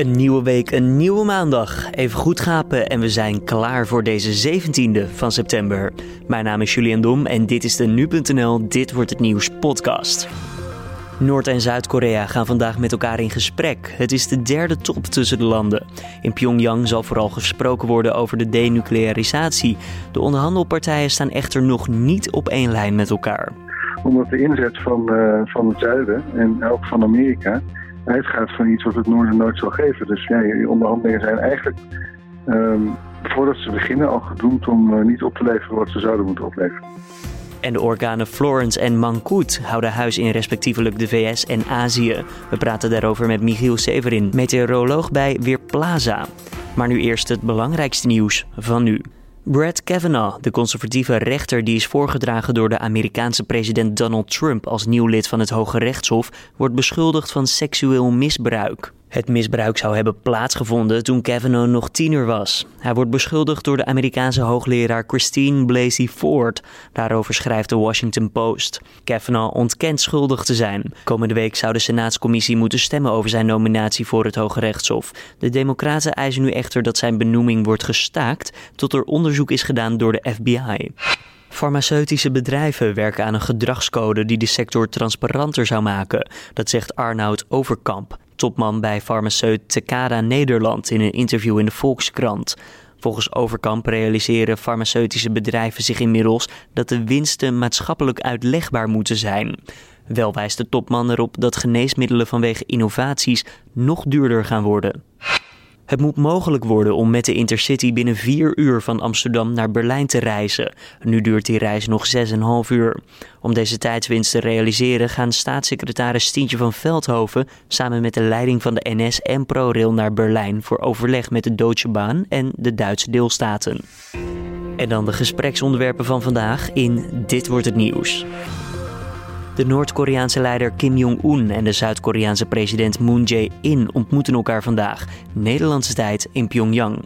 Een nieuwe week, een nieuwe maandag. Even goed gapen en we zijn klaar voor deze 17e van september. Mijn naam is Julian Dom en dit is de Nu.nl Dit Wordt Het Nieuws podcast. Noord- en Zuid-Korea gaan vandaag met elkaar in gesprek. Het is de derde top tussen de landen. In Pyongyang zal vooral gesproken worden over de denuclearisatie. De onderhandelpartijen staan echter nog niet op één lijn met elkaar. Omdat de inzet van, uh, van het zuiden en ook van Amerika uitgaat van iets wat het noorden nooit zal geven. Dus ja, je onderhandelingen zijn eigenlijk um, voordat ze beginnen al gedoemd om uh, niet op te leveren wat ze zouden moeten opleveren. En de organen Florence en Mankoet houden huis in respectievelijk de VS en Azië. We praten daarover met Michiel Severin, meteoroloog bij Weerplaza. Maar nu eerst het belangrijkste nieuws van nu. Brett Kavanaugh, de conservatieve rechter die is voorgedragen door de Amerikaanse president Donald Trump als nieuw lid van het Hoge Rechtshof, wordt beschuldigd van seksueel misbruik. Het misbruik zou hebben plaatsgevonden toen Kavanaugh nog tiener was. Hij wordt beschuldigd door de Amerikaanse hoogleraar Christine Blasey Ford. Daarover schrijft de Washington Post. Kavanaugh ontkent schuldig te zijn. Komende week zou de Senaatscommissie moeten stemmen over zijn nominatie voor het Hoge Rechtshof. De Democraten eisen nu echter dat zijn benoeming wordt gestaakt tot er onderzoek is gedaan door de FBI. Farmaceutische bedrijven werken aan een gedragscode die de sector transparanter zou maken. Dat zegt Arnoud Overkamp, topman bij farmaceut Takada Nederland in een interview in de Volkskrant. Volgens Overkamp realiseren farmaceutische bedrijven zich inmiddels dat de winsten maatschappelijk uitlegbaar moeten zijn. Wel wijst de topman erop dat geneesmiddelen vanwege innovaties nog duurder gaan worden. Het moet mogelijk worden om met de Intercity binnen 4 uur van Amsterdam naar Berlijn te reizen. Nu duurt die reis nog 6,5 uur. Om deze tijdswinst te realiseren gaan staatssecretaris Stientje van Veldhoven samen met de leiding van de NS en ProRail naar Berlijn voor overleg met de Deutsche Bahn en de Duitse deelstaten. En dan de gespreksonderwerpen van vandaag in Dit wordt het nieuws. De Noord-Koreaanse leider Kim Jong-un en de Zuid-Koreaanse president Moon Jae-in ontmoeten elkaar vandaag, Nederlandse tijd in Pyongyang.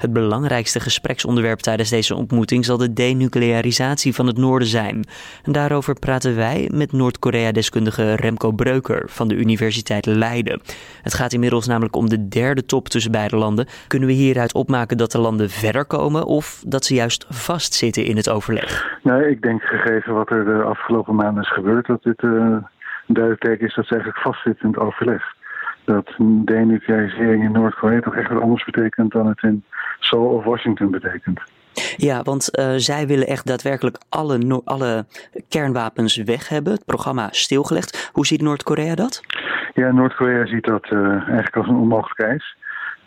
Het belangrijkste gespreksonderwerp tijdens deze ontmoeting zal de denuclearisatie van het noorden zijn. En daarover praten wij met Noord-Korea-deskundige Remco Breuker van de Universiteit Leiden. Het gaat inmiddels namelijk om de derde top tussen beide landen. Kunnen we hieruit opmaken dat de landen verder komen of dat ze juist vastzitten in het overleg? Nou, ik denk gegeven wat er de afgelopen maanden is gebeurd, dat dit uh, een duidelijk is dat ze eigenlijk vastzitten in het overleg dat denuclearisering in Noord-Korea toch echt wat anders betekent dan het in Seoul of Washington betekent. Ja, want uh, zij willen echt daadwerkelijk alle, no alle kernwapens weg hebben. Het programma stilgelegd. Hoe ziet Noord-Korea dat? Ja, Noord-Korea ziet dat uh, eigenlijk als een onmogelijk eis.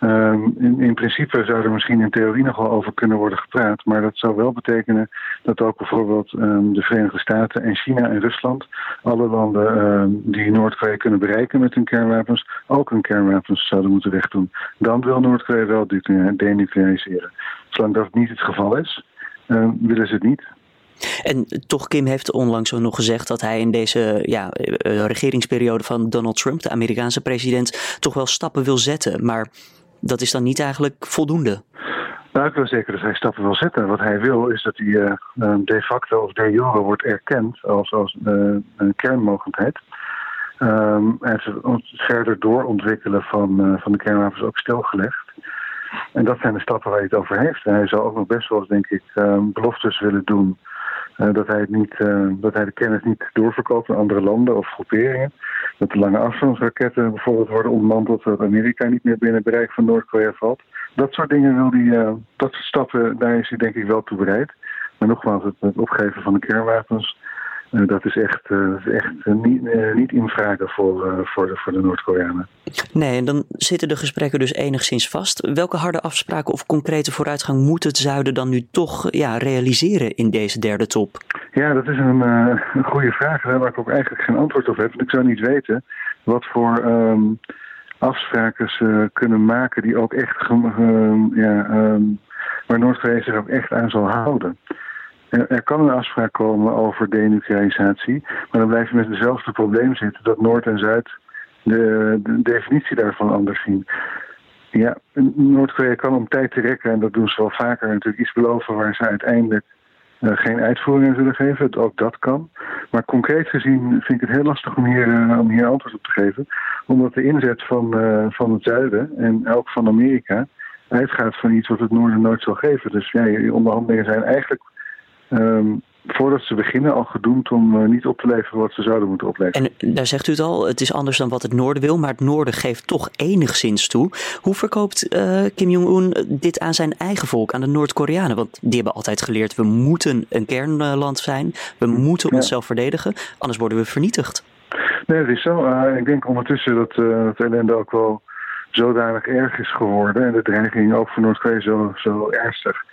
Um, in, in, principe zou er misschien in theorie nog wel over kunnen worden gepraat, maar dat zou wel betekenen dat ook bijvoorbeeld um, de Verenigde Staten en China en Rusland, alle landen um, die Noord-Korea kunnen bereiken met hun kernwapens, ook hun kernwapens zouden moeten wegdoen. Dan wil Noord-Korea wel denucleariseren. Zolang dat niet het geval is, willen ze het niet. En toch, Kim heeft onlangs ook nog gezegd dat hij in deze ja, regeringsperiode van Donald Trump, de Amerikaanse president, toch wel stappen wil zetten. Maar dat is dan niet eigenlijk voldoende. Nou, ik wil zeker dat hij stappen wil zetten. Wat hij wil is dat hij uh, de facto of de jure wordt erkend als, als uh, een kernmogendheid. En het verder doorontwikkelen van, van de kernwapens ook stilgelegd. En dat zijn de stappen waar hij het over heeft. En hij zou ook nog best wel eens, denk ik, um, beloftes willen doen. dat, hij het niet, dat hij de kennis niet doorverkoopt aan andere landen of groeperingen dat de lange afstandsraketten bijvoorbeeld worden ontmanteld, zodat Amerika niet meer binnen bereik van Noord-Korea valt. Dat soort dingen wil hij, uh, dat soort stappen, daar is hij denk ik wel toe bereid. Maar nogmaals, het, het opgeven van de kernwapens, dat is echt, is echt niet, niet in vragen voor, voor de, voor de Noord-Koreanen. Nee, en dan zitten de gesprekken dus enigszins vast. Welke harde afspraken of concrete vooruitgang moet het zuiden dan nu toch ja, realiseren in deze derde top? Ja, dat is een, een goede vraag waar ik ook eigenlijk geen antwoord op heb. Want ik zou niet weten wat voor um, afspraken ze kunnen maken die ook echt, um, ja, um, waar Noord-Korea zich ook echt aan zal houden. Er, kan een afspraak komen over denuclearisatie, maar dan blijf je met hetzelfde probleem zitten dat Noord en Zuid de, de definitie daarvan anders zien. Ja, Noord-Korea kan om tijd te rekken, en dat doen ze wel vaker, natuurlijk iets beloven waar ze uiteindelijk geen uitvoeringen zullen geven. Ook dat kan. Maar concreet gezien vind ik het heel lastig om hier, om hier antwoord op te geven. Omdat de inzet van, van het zuiden en ook van Amerika uitgaat van iets wat het noorden nooit zal geven. Dus ja, die onderhandelingen zijn eigenlijk um, voordat ze beginnen al gedoemd om uh, niet op te leveren wat ze zouden moeten opleveren. En daar zegt u het al, het is anders dan wat het noorden wil, maar het noorden geeft toch enigszins toe. Hoe verkoopt uh, Kim Jong-un dit aan zijn eigen volk, aan de Noord-Koreanen? Want die hebben altijd geleerd, we moeten een kernland zijn, we moeten ja. onszelf verdedigen, anders worden we vernietigd. Nee, dat is zo. Uh, ik denk ondertussen dat uh, het ellende ook wel zodanig erg is geworden en de dreiging ook voor Noord-Korea zo, zo ernstig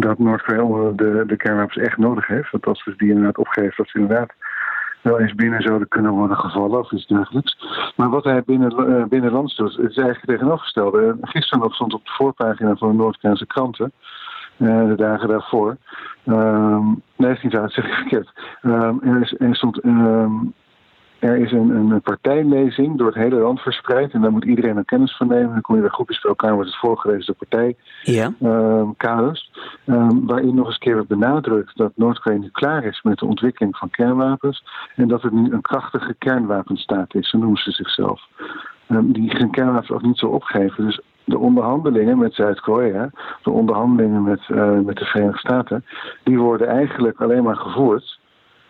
dat Noord-Korea de, de kernwapens echt nodig heeft. Want als ze die inderdaad opgeeft, dat ze inderdaad wel eens binnen zouden kunnen worden gevallen of iets dergelijks. Maar wat hij binnen, uh, binnenlands doet, is eigenlijk tegenovergestelde. Gisteren nog stond op de voorpagina van de Noord-Koreaanse kranten, uh, de dagen daarvoor. Um, nee, is niet dat zeg ik verkeerd. Um, er, stond um, er is een, een partijlezing door het hele land verspreid. En daar moet iedereen er kennis van nemen. Dan kom je bij groepjes bij elkaar, wordt het voorgelezen door partijkaders. Ja. Um, um, waarin nog eens keer wordt benadrukt dat Noord-Korea nu klaar is met de ontwikkeling van kernwapens. En dat het nu een krachtige kernwapenstaat is, zo noemen ze zichzelf. Um, die geen kernwapens ook niet zal opgeven. Dus de onderhandelingen met Zuid-Korea, de onderhandelingen met, uh, met de Verenigde Staten, die worden eigenlijk alleen maar gevoerd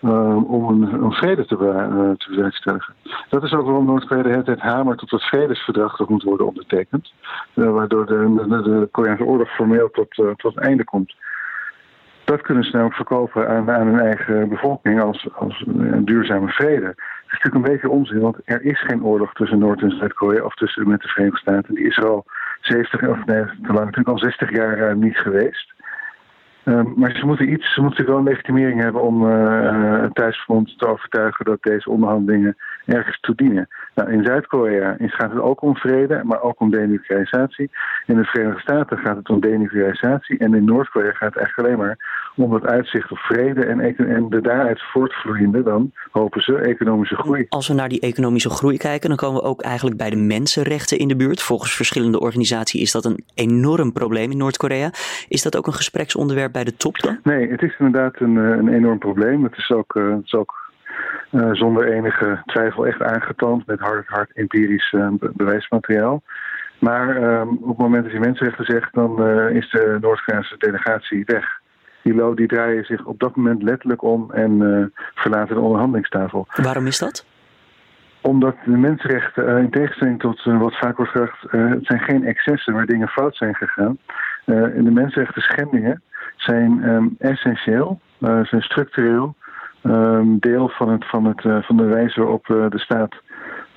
uh, om een, een, vrede te, uh, te bewerkstelligen. Dat is ook waarom Noord-Korea hele tijd hamert op dat vredesverdrag dat moet worden ondertekend. Uh, waardoor de, de, Koreaanse oorlog formeel tot, tot het einde komt. Dat kunnen ze namelijk verkopen aan, aan hun eigen bevolking als, als een duurzame vrede. Het is natuurlijk een beetje onzin, want er is geen oorlog tussen Noord- en Zuid-Korea of tussen met de Verenigde Staten. Die is al 70, of nee, te natuurlijk al 60 jaar niet geweest. Uh, maar ze moeten iets, ze moeten wel een legitimering hebben om uh, het thuisfront te overtuigen dat deze onderhandelingen ergens toe dienen. Nou, in Zuid-Korea gaat het ook om vrede, maar ook om denuclearisatie. In de Verenigde Staten gaat het om denuclearisatie. En in Noord-Korea gaat het eigenlijk alleen maar om het uitzicht op vrede en, en de daaruit voortvloeiende, dan hopen ze, economische groei. Als we naar die economische groei kijken, dan komen we ook eigenlijk bij de mensenrechten in de buurt. Volgens verschillende organisaties is dat een enorm probleem in Noord-Korea. Is dat ook een gespreksonderwerp bij de top dan? Nee, het is inderdaad een, een enorm probleem. Het is ook, uh, het is ook uh, zonder enige twijfel echt aangetoond met hard, hard empirisch uh, bewijsmateriaal. Maar um, op het moment dat je mensenrechten zegt, dan is de Noord-Koreaanse delegatie weg. Die, die draaien zich op dat moment letterlijk om en verlaten de onderhandelingstafel. Waarom is dat? Omdat de mensenrechten, in tegenstelling tot wat vaak wordt gezegd, het zijn geen excessen waar dingen fout zijn gegaan. En de mensenrechten schendingen zijn um, essentieel, zijn structureel um, deel van, het, van, het, uh, van de wijze waarop de staat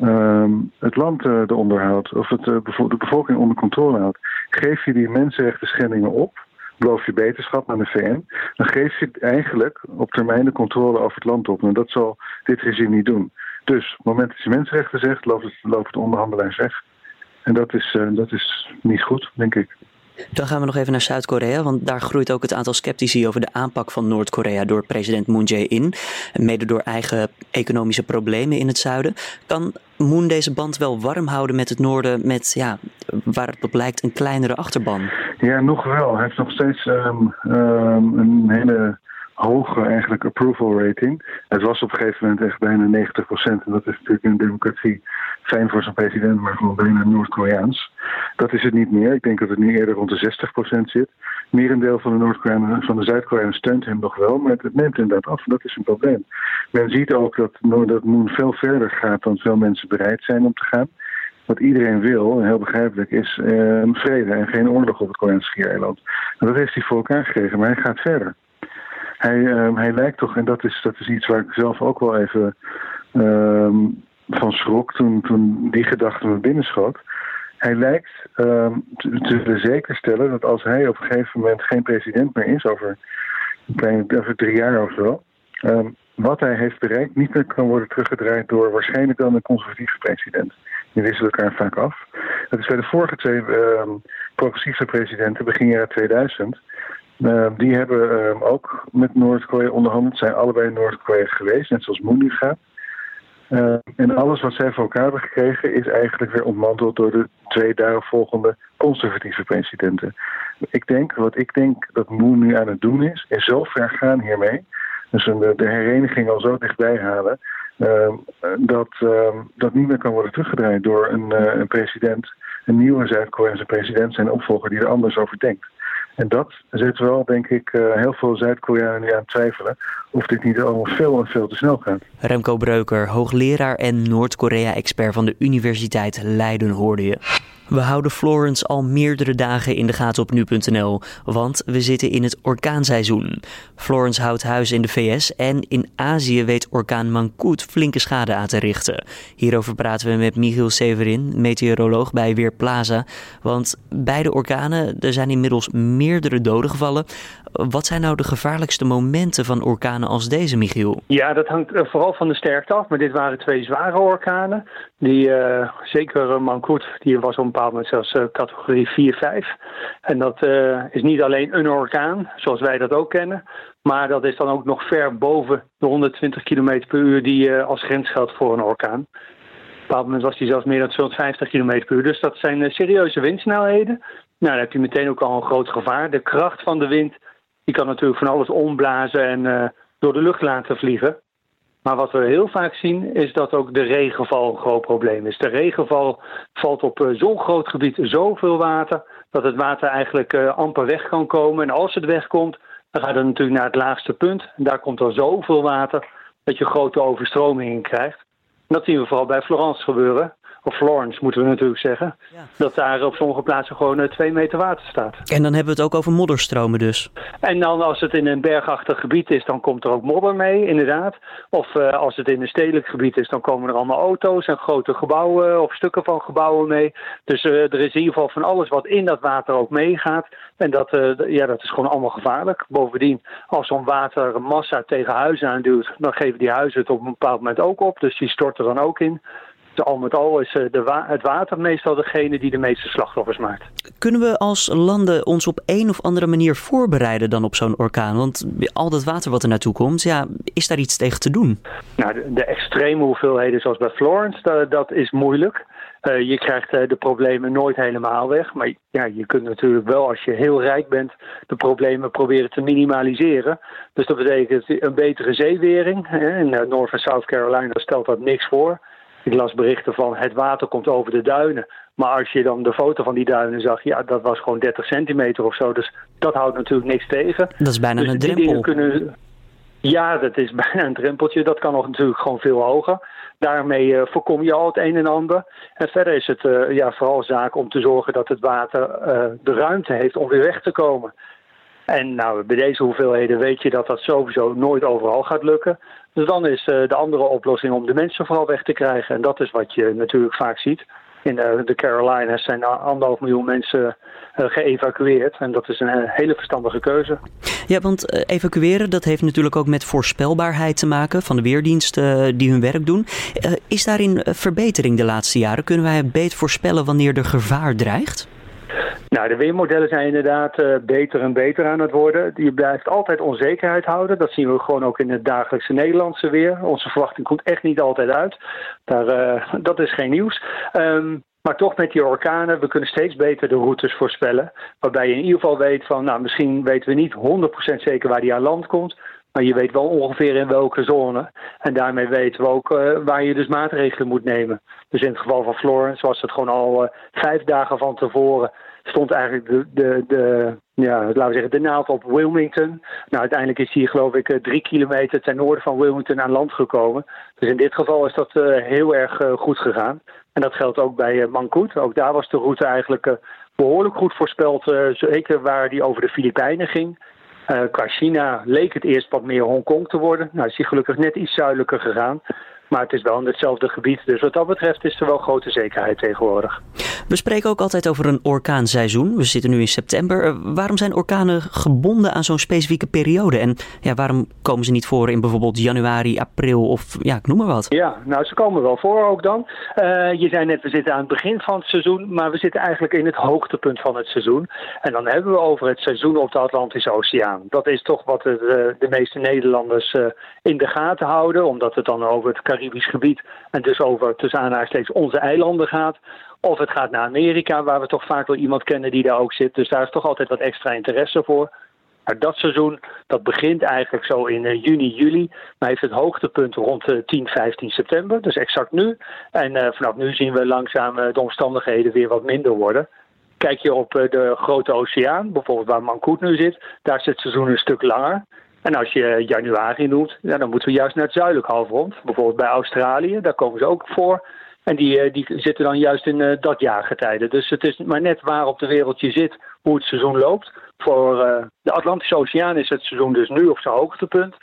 um, het land uh, onderhoudt, of het, de bevolking onder controle houdt. Geef je die mensenrechten schendingen op, beloof je beterschap aan de VN, dan geef je eigenlijk op termijn de controle over het land op. En dat zal dit regime niet doen. Dus op het moment dat je mensenrechten zegt, loopt het, loopt de onderhandelaars weg. En dat is, dat is niet goed, denk ik. Dan gaan we nog even naar Zuid-Korea, want daar groeit ook het aantal sceptici over de aanpak van Noord-Korea door president Moon Jae-in. Mede door eigen economische problemen in het zuiden. Kan Moon deze band wel warm houden met het noorden, met ja, waar het op lijkt een kleinere achterban? Ja, nog wel. Hij heeft nog steeds um, um, een hele hoge eigenlijk approval rating. Het was op een gegeven moment echt bijna 90 procent. En dat is natuurlijk in een democratie fijn voor zo'n president, maar gewoon bijna Noord-Koreaans. Dat is het niet meer. Ik denk dat het nu eerder rond de 60 procent zit. Merendeel van de Noord-Koreanen, van de Zuid-Koreanen steunt hem nog wel, maar het neemt inderdaad af. Dat is een probleem. Men ziet ook dat, dat Moon veel verder gaat dan veel mensen bereid zijn om te gaan. Wat iedereen wil, heel begrijpelijk, is uh, vrede en geen oorlog op het Koreaanse schiereiland. En dat heeft hij voor elkaar gekregen, maar hij gaat verder. Hij, uh, hij lijkt toch, en dat is, dat is iets waar ik zelf ook wel even uh, van schrok toen, toen die gedachte me binnenschoot. Hij lijkt uh, te, te zeker stellen dat als hij op een gegeven moment geen president meer is, over, over drie jaar of zo, ehm, wat hij heeft bereikt niet meer kan worden teruggedraaid door waarschijnlijk dan een conservatieve president. Die wisselen elkaar vaak af. Dat is bij de vorige twee ehm, progressieve presidenten begin jaar 2000 uh, die hebben uh, ook met Noord-Korea onderhandeld, zijn allebei Noord-Korea geweest, net zoals Moon nu gaat. en alles wat zij voor elkaar hebben gekregen is eigenlijk weer ontmanteld door de twee daaropvolgende conservatieve presidenten. Ik denk, wat ik denk dat Moon nu aan het doen is, is zo ver gaan hiermee. Dus de, de hereniging al zo dichtbij halen. Uh, dat uh, dat niet meer kan worden teruggedraaid door een, een president, een nieuwe Zuid-Koreaanse president, zijn opvolger die er anders over denkt. En dat zet wel, denk ik, uh, heel veel Zuid-Koreanen aan twijfelen of dit niet allemaal veel en veel te snel gaat. Remco Breuker, hoogleraar en Noord-Korea-expert van de Universiteit Leiden, hoorde je. We houden Florence al meerdere dagen in de gaten op nu.nl, want we zitten in het orkaanseizoen. Florence houdt huis in de VS en in Azië weet orkaan Mangkhut flinke schade aan te richten. Hierover praten we met Michiel Severin, meteoroloog bij Weerplaza. Want bij de orkanen er zijn inmiddels meerdere doden gevallen. Wat zijn nou de gevaarlijkste momenten van orkanen als deze, Michiel? Ja, dat hangt vooral van de sterkte af. Maar dit waren twee zware orkanen. Die, uh, zeker uh, Mangkhut, die was op een bepaald moment zelfs uh, categorie 4, 5. En dat is niet alleen een orkaan, zoals wij dat ook kennen. Maar dat is dan ook nog ver boven de 120 km per uur die als grens geldt voor een orkaan. Op een bepaald moment was die zelfs meer dan 250 km per uur. Dus dat zijn serieuze windsnelheden. Nou, dan heb je meteen ook al een groot gevaar. De kracht van de wind die kan natuurlijk van alles omblazen en door de lucht laten vliegen. Maar wat we heel vaak zien is dat ook de regenval een groot probleem is. De regenval valt op zo'n groot gebied zoveel water dat het water eigenlijk uh, amper weg kan komen. En als het wegkomt, dan gaat het natuurlijk naar het laagste punt. En daar komt er zoveel water dat je grote overstromingen krijgt. Dat zien we vooral bij Florence gebeuren of Florence moeten we natuurlijk zeggen, ja. dat daar op sommige plaatsen gewoon twee meter water staat. En dan hebben we het ook over modderstromen dus. En dan als het in een bergachtig gebied is, dan komt er ook modder mee, inderdaad. Of uh, als het in een stedelijk gebied is, dan komen er allemaal auto's en grote gebouwen of stukken van gebouwen mee. Dus uh, er is in ieder geval van alles wat in dat water ook meegaat. En dat, uh, ja, dat is gewoon allemaal gevaarlijk. Bovendien, als zo'n watermassa tegen huizen aanduwt, dan geven die huizen het op een bepaald moment ook op. Dus die storten dan ook in al met al is de wa het water meestal degene die de meeste slachtoffers maakt. Kunnen we als landen ons op een of andere manier voorbereiden dan op zo'n orkaan? Want al dat water wat er naartoe komt, ja, is daar iets tegen te doen? Nou, de, de extreme hoeveelheden zoals bij Florence, dat, dat is moeilijk. Uh, je krijgt uh, de problemen nooit helemaal weg. Maar ja, je kunt natuurlijk wel, als je heel rijk bent, de problemen proberen te minimaliseren. Dus dat betekent een betere zeewering. In uh, North en South Carolina stelt dat niks voor. Ik las berichten van het water komt over de duinen. Maar als je dan de foto van die duinen zag, ja, dat was gewoon 30 centimeter of zo. Dus dat houdt natuurlijk niks tegen. Dat is bijna dus een drempel. Kunnen... Ja, dat is bijna een drempeltje. Dat kan nog natuurlijk gewoon veel hoger. Daarmee uh, voorkom je al het een en ander. En verder is het uh, ja, vooral zaak om te zorgen dat het water uh, de ruimte heeft om weer weg te komen. En nou, bij deze hoeveelheden weet je dat dat sowieso nooit overal gaat lukken. Dus dan is uh, de andere oplossing om de mensen vooral weg te krijgen. En dat is wat je natuurlijk vaak ziet. In de, de Carolinas zijn anderhalf miljoen mensen uh, geëvacueerd. En dat is een hele verstandige keuze. Ja, want evacueren dat heeft natuurlijk ook met voorspelbaarheid te maken van de weerdiensten die hun werk doen. is daarin verbetering de laatste jaren? Kunnen wij beter voorspellen wanneer er gevaar dreigt? Nou, de weermodellen zijn inderdaad uh, beter en beter aan het worden. Je blijft altijd onzekerheid houden. Dat zien we gewoon ook in het dagelijkse Nederlandse weer. Onze verwachting komt echt niet altijd uit. Daar, uh, dat is geen nieuws. Um, maar toch met die orkanen, we kunnen steeds beter de routes voorspellen. Waarbij je in ieder geval weet van, nou misschien weten we niet 100% zeker waar die aan land komt. Maar je weet wel ongeveer in welke zone. En daarmee weten we ook uh, waar je dus maatregelen moet nemen. Dus in het geval van Florence was het gewoon al vijf dagen van tevoren stond eigenlijk de, de, de, ja, laten we zeggen, de naald op Wilmington. Nou, uiteindelijk is hij geloof ik eh, drie kilometer ten noorden van Wilmington aan land gekomen. Dus in dit geval is dat uh, heel erg uh, goed gegaan. En dat geldt ook bij uh. Ook daar was de route eigenlijk behoorlijk goed voorspeld. zeker waar die over de Filipijnen ging. qua China leek het eerst wat meer Hongkong te worden. Nou is hij gelukkig net iets zuidelijker gegaan. Maar het is wel in hetzelfde gebied. Dus wat dat betreft is er wel grote zekerheid tegenwoordig. We spreken ook altijd over een orkaanseizoen. We zitten nu in september. Eh, waarom zijn orkanen gebonden aan zo'n specifieke periode? En ja, waarom komen ze niet voor in bijvoorbeeld januari, april of ja, ik noem maar wat? Ja, nou ze komen wel voor ook dan. Uh, je zei net, we zitten aan het begin van het seizoen, maar we zitten eigenlijk in het hoogtepunt van het seizoen. En dan hebben we over het seizoen op de Atlantische Oceaan. Dat is toch wat de, de meeste Nederlanders uh, in de gaten houden, omdat het dan over het Caribisch gebied en dus over tussen steeds onze eilanden gaat. Of het gaat naar Amerika, waar we toch vaak wel iemand kennen die daar ook zit. Dus daar is toch altijd wat extra interesse voor. Maar dat seizoen, dat begint eigenlijk zo in uh, juni, juli. Maar heeft het hoogtepunt rond uh, 10, 15 september. Dus exact nu. En uh, vanaf nu zien we langzaam de omstandigheden weer wat minder worden. Kijk je op de grote oceaan, bijvoorbeeld waar Mankoet nu zit, daar is het seizoen een stuk langer. En als je januari noemt, dan moeten we juist naar het zuidelijk halfrond. Bijvoorbeeld bij Australië, daar komen ze ook voor. En die, eh, die zitten dan juist in uh, dat jaargetijde. Dus het is maar net waar op de wereld je zit, hoe het seizoen loopt. Voor uh, de Atlantische Oceaan is het seizoen dus nu op zijn hoogtepunt.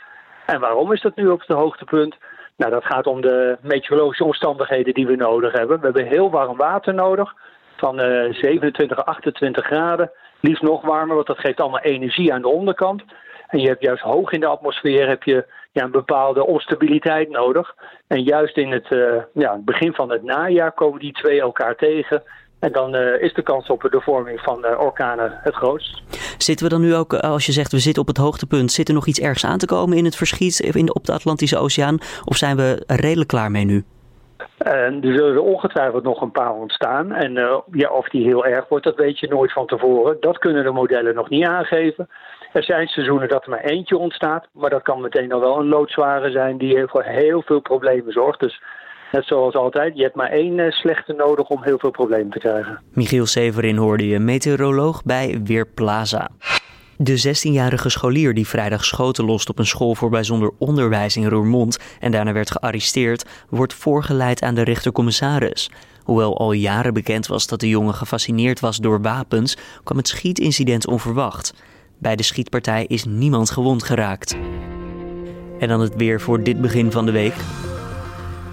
En waarom is dat nu op zijn hoogtepunt? Nou, dat gaat om de meteorologische omstandigheden die we nodig hebben. We hebben heel warm water nodig, van 27, 28 graden. Liefst nog warmer, want dat geeft allemaal energie aan de onderkant. En je hebt juist hoog in de atmosfeer heb je ja, een bepaalde onstabiliteit nodig. En juist in het uh, ja, begin van het najaar komen die twee elkaar tegen. En dan uh, is de kans op de vorming van uh, orkanen het grootst. Zitten we dan nu ook, als je zegt we zitten op het hoogtepunt, zit er nog iets ergs aan te komen in het verschiet in, op de Atlantische Oceaan? Of zijn we redelijk klaar mee nu? En er zullen er ongetwijfeld nog een paar ontstaan. En uh, ja, of die heel erg wordt, dat weet je nooit van tevoren. Dat kunnen de modellen nog niet aangeven. Er zijn seizoenen dat er maar eentje ontstaat, maar dat kan meteen al wel een loodzware zijn die voor heel veel problemen zorgt. Dus net zoals altijd, je hebt maar één uh, slechte nodig om heel veel problemen te krijgen. Michiel Severin hoorde je, meteoroloog bij Weerplaza. De 16-jarige scholier die vrijdag schoten lost op een school voor bijzonder onderwijs in Roermond en daarna werd gearresteerd, wordt voorgeleid aan de rechtercommissaris. Hoewel al jaren bekend was dat de jongen gefascineerd was door wapens, kwam het schietincident onverwacht. Bij de schietpartij is niemand gewond geraakt. En dan het weer voor dit begin van de week.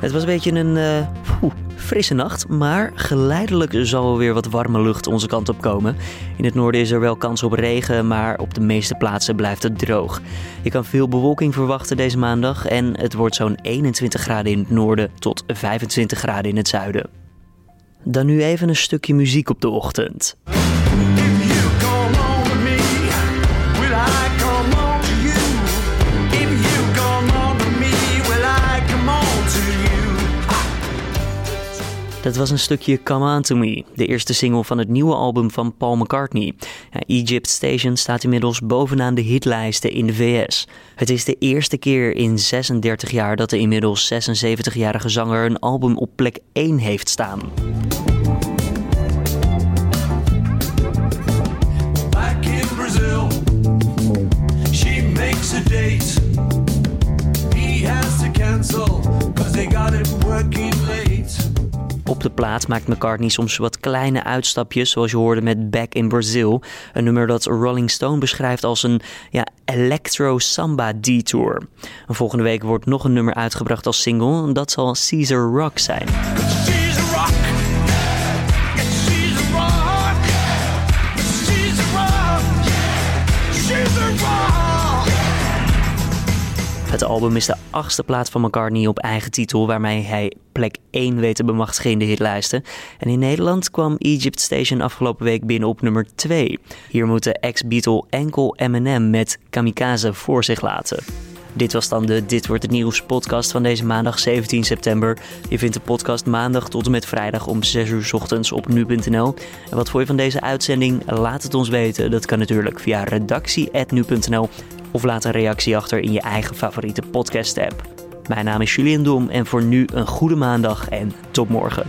Het was een beetje een uh, frisse nacht, maar geleidelijk zal er weer wat warme lucht onze kant op komen. In het noorden is er wel kans op regen, maar op de meeste plaatsen blijft het droog. Je kan veel bewolking verwachten deze maandag en het wordt zo'n 21 graden in het noorden tot 25 graden in het zuiden. Dan nu even een stukje muziek op de ochtend. Dat was een stukje Come On To Me, de eerste single van het nieuwe album van Paul McCartney. Egypt Station staat inmiddels bovenaan de hitlijsten in de VS. Het is de eerste keer in 36 jaar dat de inmiddels 76-jarige zanger een album op plek 1 heeft staan. Op de plaat maakt McCartney soms wat kleine uitstapjes, zoals je hoorde met Back in Brazil. Een nummer dat Rolling Stone beschrijft als een ja, electro samba detour. volgende week wordt nog een nummer uitgebracht als single. Dat zal Caesar Rock zijn. Het album is de achtste plaat van McCartney op eigen titel, waarmee hij plek 1 weet te bemachtigen in de hitlijsten. En in Nederland kwam Egypt Station afgelopen week binnen op nummer 2. Hier moet de ex-Beatle enkel Eminem met Kamikaze voor zich laten. Dit was dan de Dit Wordt Het Nieuws podcast van deze maandag 17 september. Je vindt de podcast maandag tot en met vrijdag om 6 uur ochtends op nu.nl. En wat vond je van deze uitzending? Laat het ons weten. Dat kan natuurlijk via redactie.nu.nl of laat een reactie achter in je eigen favoriete podcast app. Mijn naam is Julian Dom en voor nu een goede maandag en tot morgen.